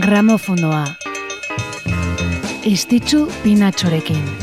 Gramofonoa. Estitzu pinatxorekin.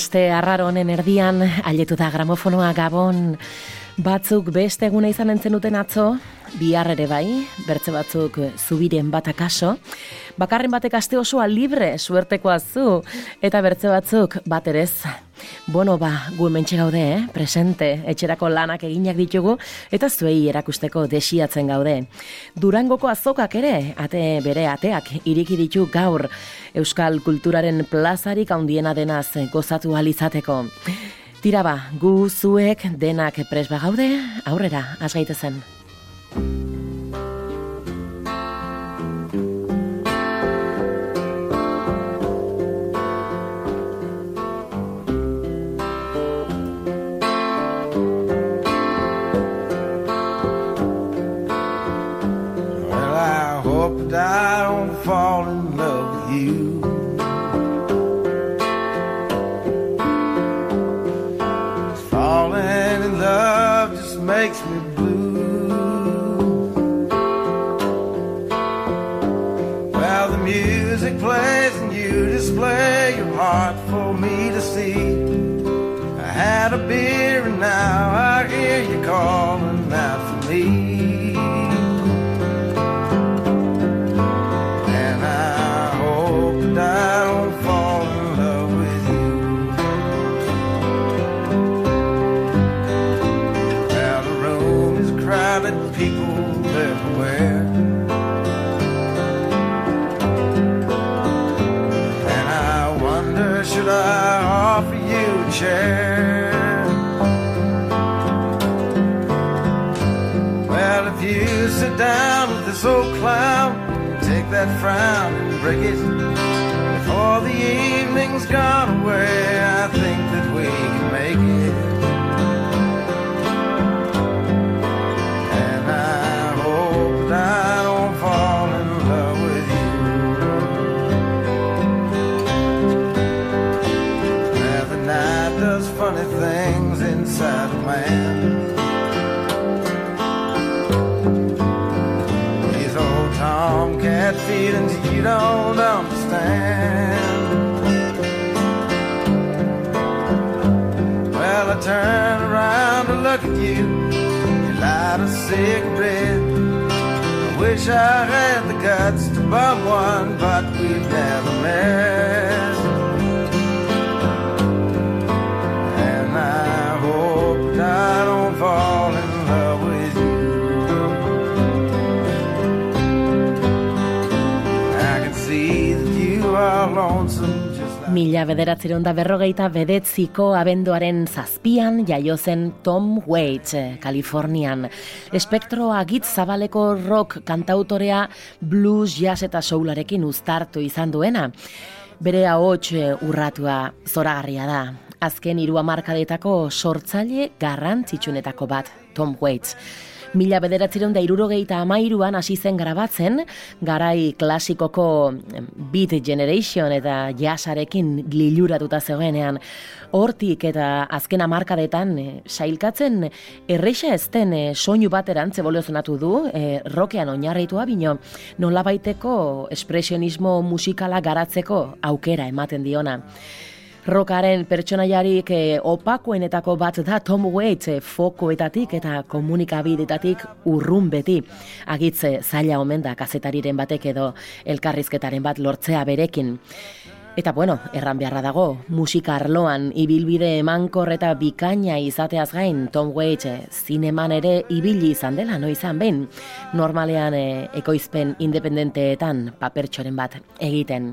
Aste arraro honen erdian, aletu da gramofonoa gabon, batzuk beste eguna izan entzen duten atzo, bihar ere bai, bertze batzuk zubiren bat akaso, bakarren batek aste osoa libre suertekoa zu, eta bertze batzuk bat erez. Bono ba, gu mentxe gaude, eh? presente, etxerako lanak eginak ditugu, eta zuei erakusteko desiatzen gaude. Durangoko azokak ere, ate bere ateak, iriki ditu gaur, Euskal Kulturaren plazarik handiena denaz gozatu alizateko. Tira ba, gu zuek denak presba gaude, aurrera, fall in love with you. Falling in love just makes me blue. Well, the music plays and you display your heart for me to see. I had a beer and now I hear you calling out for me. share. Well, if you sit down with this old clown, take that frown and break it before the evening's gone away. I think. You don't understand. Well, I turn around to look at you, you light a cigarette. I wish I had the guts to bum one, but we've never met. Mila bederatzeron da berrogeita bedetziko abenduaren zazpian jaiozen Tom Waits, Kalifornian. Espektro agitz zabaleko rock kantautorea blues, jazz eta soularekin uztartu izan duena. Bere ahots urratua zoragarria da. Azken hiru hamarkadetako sortzaile garrantzitsunetako bat, Tom Waits. Mila bederatzeron da irurogeita amairuan hasi zen grabatzen, garai klasikoko Beat Generation eta jasarekin liluratuta zegoenean. Hortik eta azken amarkadetan e, sailkatzen erreixa ezten e, soinu bat erantze evoluzionatu du, e, rokean oinarritua bino, nolabaiteko espresionismo musikala garatzeko aukera ematen diona. Rokaren pertsonaiarik eh, opakoenetako bat da Tom Waits eh, fokoetatik eta komunikabidetatik urrun beti. Agitze zaila omen da kazetariren batek edo elkarrizketaren bat lortzea berekin. Eta bueno, erran beharra dago, musika arloan ibilbide emankor eta bikaina izateaz gain Tom Waits eh, zineman ere ibili izan dela, no izan behin. Normalean eh, ekoizpen independenteetan papertxoren bat egiten.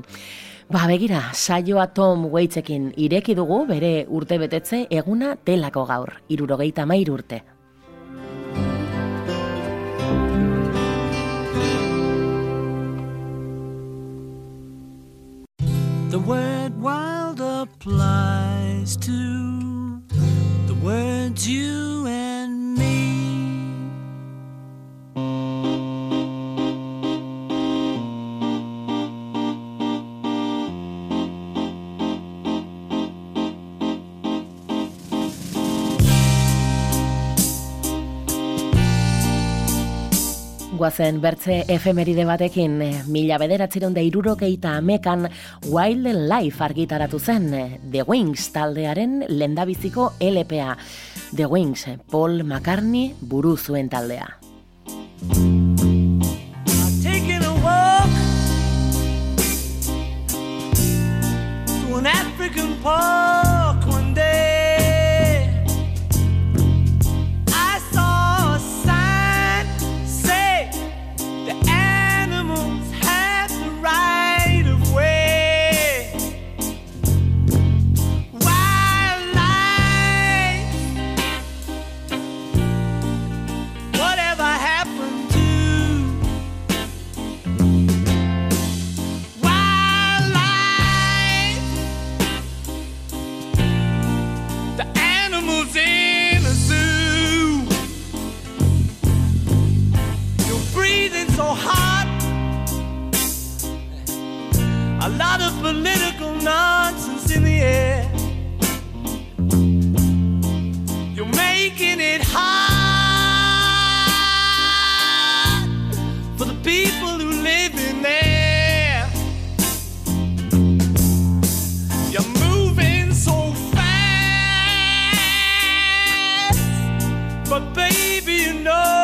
Ba, begira, saioa Tom Waitzekin ireki dugu bere urte betetze eguna telako gaur, irurogeita mair urte. The word wild applies to the words you Guazen bertze efemeride batekin, mila bederatziron da irurokeita amekan Wild Life argitaratu zen, The Wings taldearen lendabiziko LPA. The Wings, Paul McCartney buru zuen taldea. African park hot. A lot of political nonsense in the air. You're making it hard for the people who live in there. You're moving so fast, but baby, you know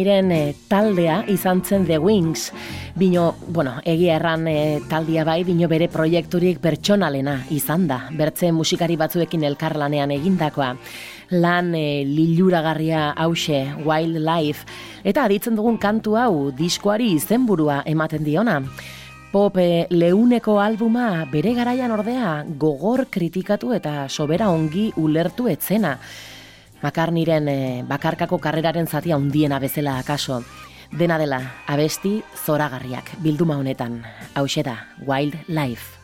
Makarniren e, taldea izan zen The Wings. Bino, bueno, egia erran e, taldia bai, bino bere proiekturik pertsonalena izan da. Bertze musikari batzuekin elkarlanean egindakoa. Lan e, liluragarria hause, Wildlife. Eta aditzen dugun kantu hau, diskoari izenburua ematen diona. Pop leuneko albuma bere garaian ordea gogor kritikatu eta sobera ongi ulertu etzena. Makarniren e, bakarkako karreraren zatia handiena bezala akaso. Dena dela, abesti zoragarriak bilduma honetan. Hau da, Wild Life.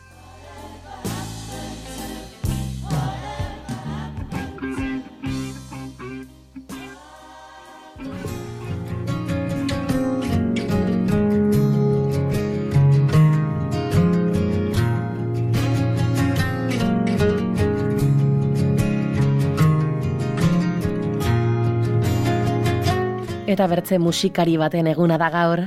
Eta bertze musikari baten eguna da gaur,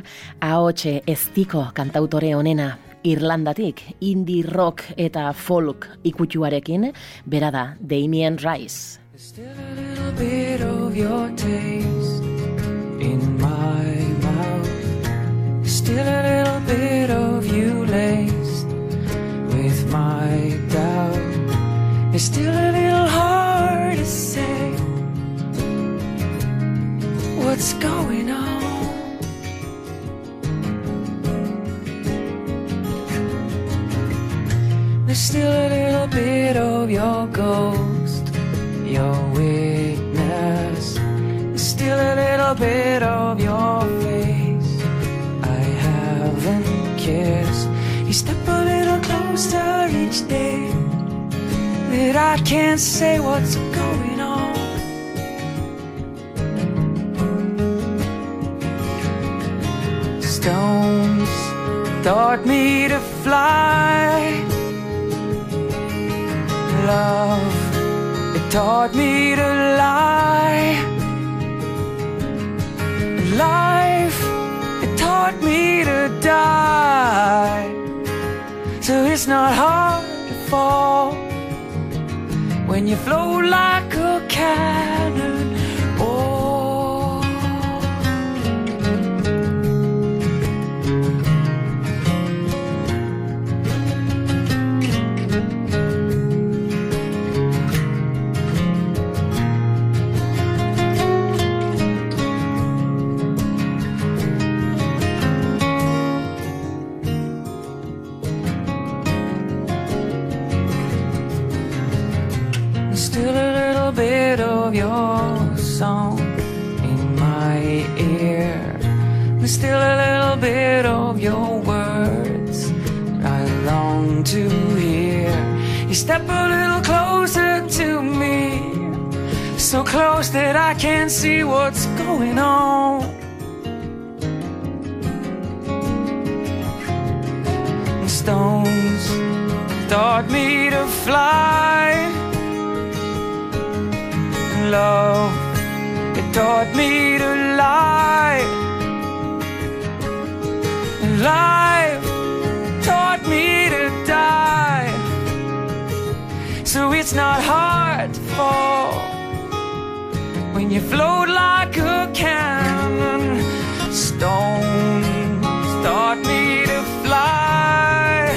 ahotxe eztiko kantautore honena, Irlandatik, indie rock eta folk ikutuarekin, bera da, Damien Rice. Taught me to die. So it's not hard to fall when you float like a cannon. Still a little bit of your words I long to hear. You step a little closer to me, so close that I can't see what's going on. stones taught me to fly love. It taught me to lie. Life taught me to die. So it's not hard to fall when you float like a cannon. Stones taught me to fly.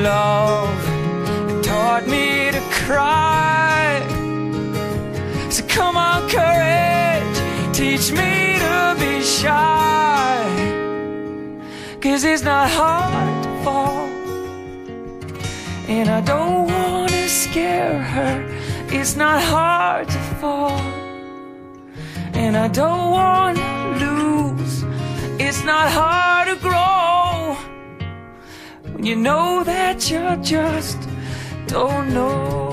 Love taught me to cry. So come on, courage, teach me be shy. Cause it's not hard to fall. And I don't wanna scare her. It's not hard to fall. And I don't wanna lose. It's not hard to grow. When you know that you just don't know.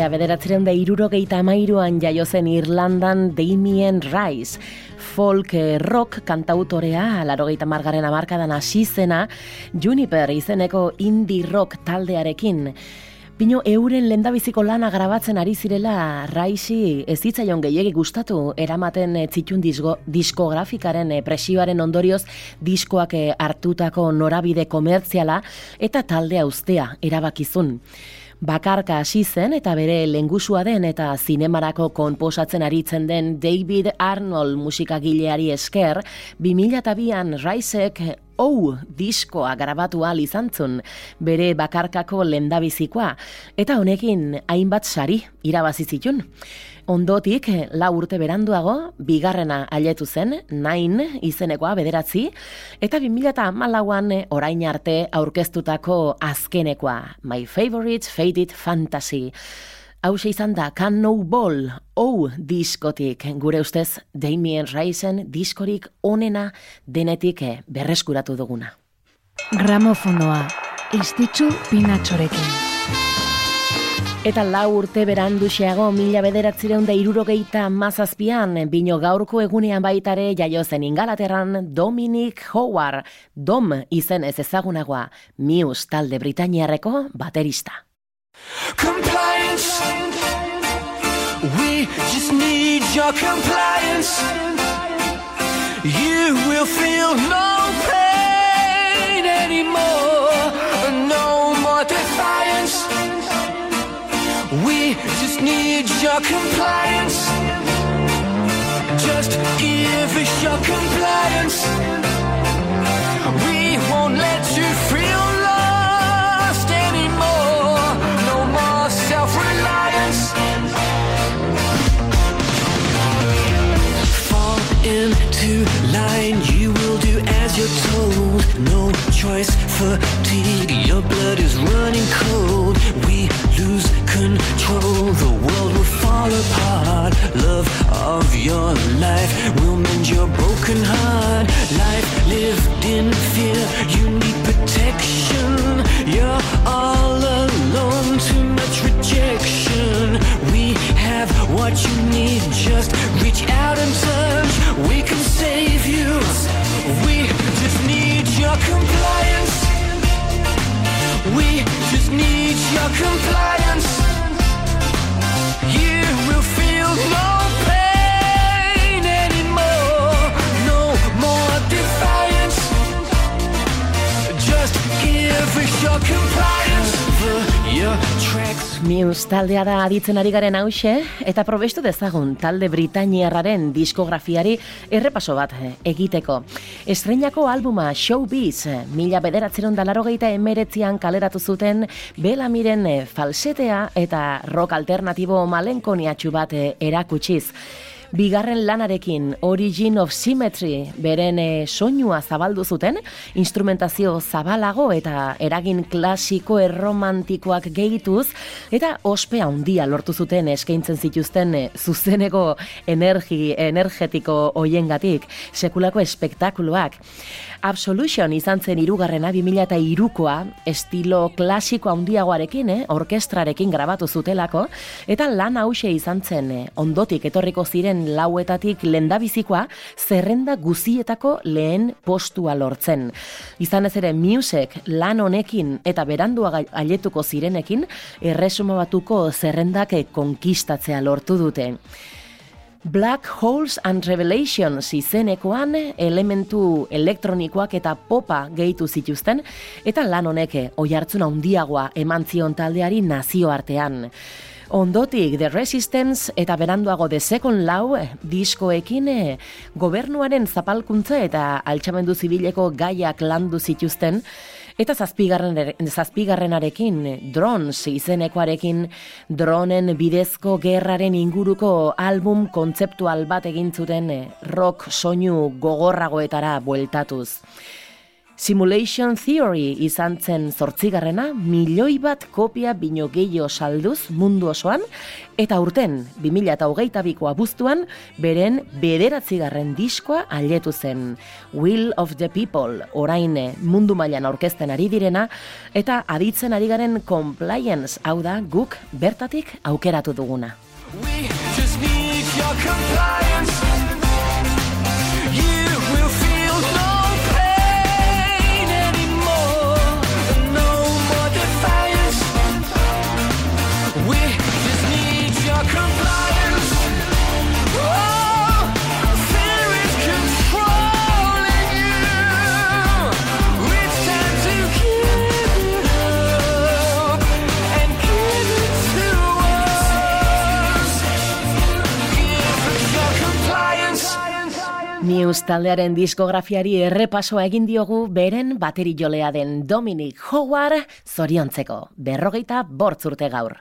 Mila bederatzeron da irurogeita amairuan jaio zen Irlandan Damien Rice, folk rock kantautorea, larogeita margaren amarkadan hasi zena, Juniper izeneko indie rock taldearekin. Pino euren lendabiziko lana grabatzen ari zirela Raisi ez zitzaion gehiegi gustatu eramaten zitun disko, diskografikaren eh, presioaren ondorioz diskoak eh, hartutako norabide komertziala eta taldea ustea erabakizun bakarka hasi zen eta bere lengusua den eta zinemarako konposatzen aritzen den David Arnold musikagileari esker, 2002an Raisek ou diskoa grabatu al izantzun bere bakarkako lendabizikoa eta honekin hainbat sari irabazi zitun. Ondotik, la urte beranduago, bigarrena aletu zen, nain izenekoa bederatzi, eta 2008an orain arte aurkeztutako azkenekoa, My Favorite Faded Fantasy. Hau izan da, Can No Ball, ou diskotik, gure ustez, Damien Reisen diskorik onena denetik berreskuratu duguna. Gramofonoa, istitzu pinatxorekin. Eta lau urte berandu xeago mila bederatzireun da irurogeita mazazpian, bino gaurko egunean baitare jaio zen ingalaterran Dominic Howard, Dom izen ez ezagunagoa, Muse talde Britaniarreko baterista. Compliance. We just need your compliance. You will feel no need your compliance. Just give us your compliance. No choice, fatigue, your blood is running cold. We lose control, the world will fall apart. Love of your life will mend your broken heart. Life lived in fear, you need protection. You're all alone, too much rejection. We have what you need, just reach out and touch. We can save you. We just need your compliance. We just need your compliance. Muse taldea da aditzen ari garen hause, eta probestu dezagun talde Britainiarraren diskografiari errepaso bat egiteko. Estreinako albuma Showbiz, mila bederatzeron dalaro geita emeretzian kaleratu zuten Belamiren falsetea eta rock alternatibo malenkoniatxu bat erakutsiz bigarren lanarekin Origin of Symmetry beren e, soinua zabaldu zuten, instrumentazio zabalago eta eragin klasiko erromantikoak gehituz, eta ospe handia lortu zuten eskaintzen zituzten e, zuzeneko energi, energetiko hoiengatik, sekulako espektakuluak. Absolution izan zen irugarrena 2000 eta irukoa, estilo klasiko handiagoarekin, eh, orkestrarekin grabatu zutelako, eta lan hause izan zen eh, ondotik etorriko ziren lauetatik lendabizikoa zerrenda guzietako lehen postua lortzen. Izan ez ere musek lan honekin eta berandua ailetuko zirenekin, erresuma batuko zerrendak konkistatzea lortu dute. Black Holes and Revelations izenekoan elementu elektronikoak eta popa gehitu zituzten eta lan honek oi hartzuna handiagoa eman zion taldeari nazioartean. Ondotik The Resistance eta beranduago The Second Law diskoekin eh, gobernuaren zapalkuntza eta altxamendu zibileko gaiak landu zituzten Eta zazpigarren, zazpigarrenarekin, drones izenekoarekin, dronen bidezko gerraren inguruko album kontzeptual bat egin zuten rock soinu gogorragoetara bueltatuz. Simulation Theory izan zen zortzigarrena, milioi bat kopia bino gehiago salduz mundu osoan, eta urten, 2008 biko abuztuan, beren bederatzigarren diskoa aletu zen. Will of the People, orain mundu mailan aurkezten ari direna, eta aditzen ari garen compliance, hau da guk bertatik aukeratu duguna. We just need your compliance. News taldearen diskografiari errepasoa egin diogu beren bateri jolea den Dominic Howard zoriontzeko, berrogeita bortzurte gaur.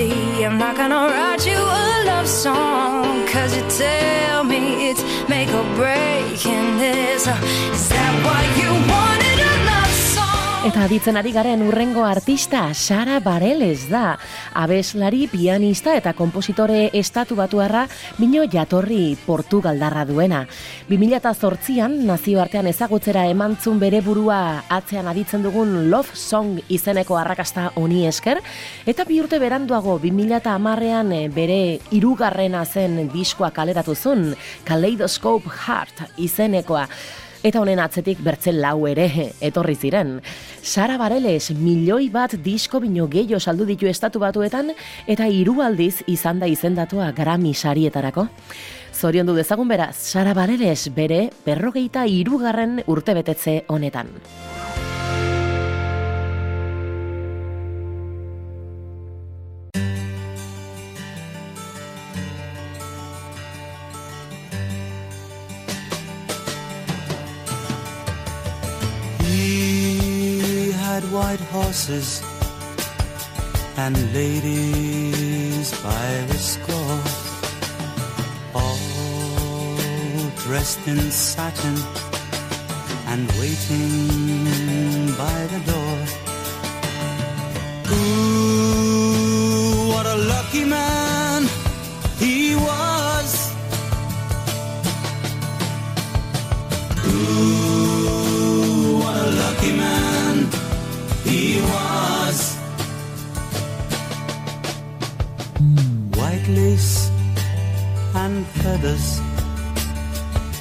I'm not gonna write you a love song, cause you tell me it's make or break in this. Is that what you want? Eta aditzen ari garen urrengo artista Sara Bareles da. Abeslari, pianista eta kompositore estatu batuarra bino jatorri Portugaldarra duena. 2008an nazioartean ezagutzera emantzun bere burua atzean aditzen dugun Love Song izeneko arrakasta honi esker. Eta bi urte beranduago 2008an bere irugarrena zen diskoa kaleratu zun, Kaleidoscope Heart izenekoa. Eta honen atzetik bertzen lau ere etorri ziren. Sara Bareles milioi bat disko bino gehiago saldu ditu estatu batuetan eta hiru aldiz izan da izendatua Grammy sarietarako. Zorion du dezagun beraz, Sara Bareles bere perrogeita irugarren urtebetetze honetan. White horses and ladies by the score, all dressed in satin and waiting by the door.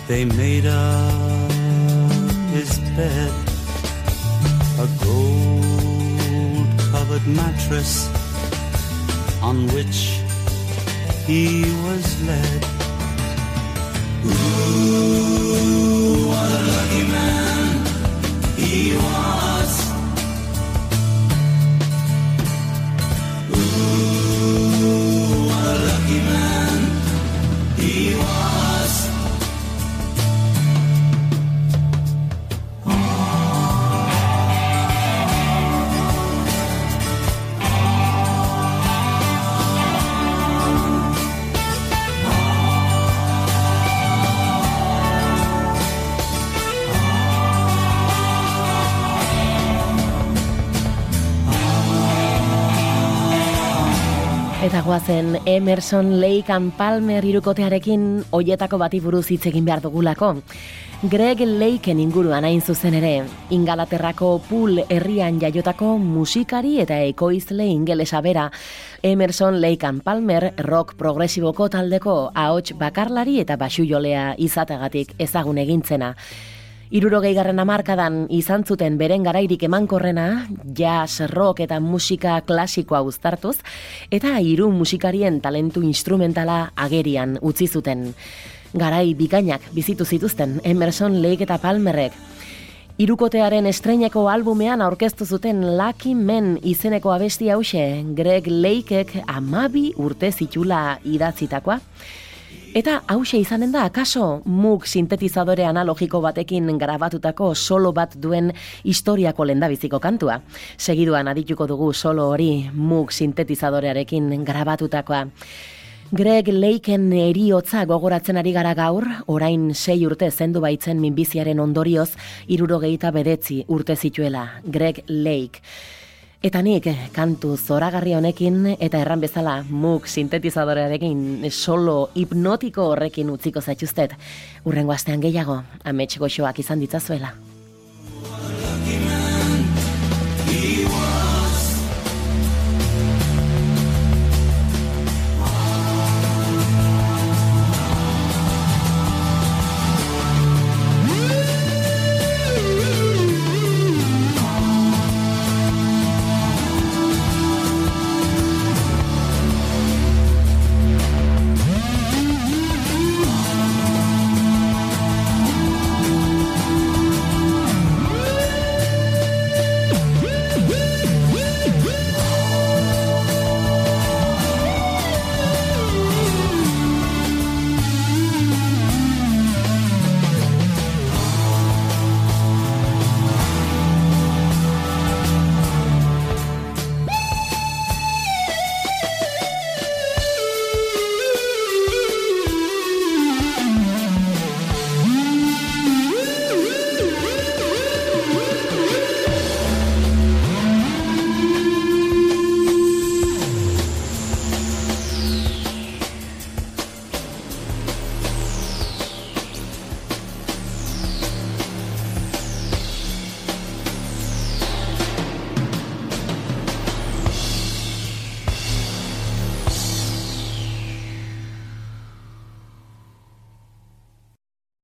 They made up his bed. A gold covered mattress on which he was led. Ooh, what a lucky man he was. Eta guazen Emerson, Lake and Palmer irukotearekin hoietako bati buruz hitz egin behar dugulako. Greg Lakeen inguruan hain zuzen ere, Ingalaterrako Pool herrian jaiotako musikari eta ekoizle ingelesa bera, Emerson, Lake and Palmer rock progresiboko taldeko ahots bakarlari eta basujolea izategatik ezagun egintzena. Irurogei garren amarkadan izan zuten beren garairik emankorrena, jazz, rock eta musika klasikoa uztartuz, eta hiru musikarien talentu instrumentala agerian utzi zuten. Garai bikainak bizitu zituzten Emerson, Lake eta Palmerrek. Irukotearen estreineko albumean aurkeztu zuten Lucky Men izeneko abesti hause, Greg Lakeek amabi urte zitula idatzitakoa. Eta hause izanen da, akaso, muk sintetizadore analogiko batekin grabatutako solo bat duen historiako lendabiziko kantua. Segiduan adituko dugu solo hori muk sintetizadorearekin grabatutakoa. Greg Lakeen eriotza gogoratzen ari gara gaur, orain sei urte zendu baitzen minbiziaren ondorioz, irurogeita bedetzi urte zituela, Greg Lake. Eta nik kantu zoragarri honekin eta erran bezala muk sintetizadorearekin solo hipnotiko horrekin utziko zaituztet. Urrengo astean gehiago, goxoak izan ditzazuela.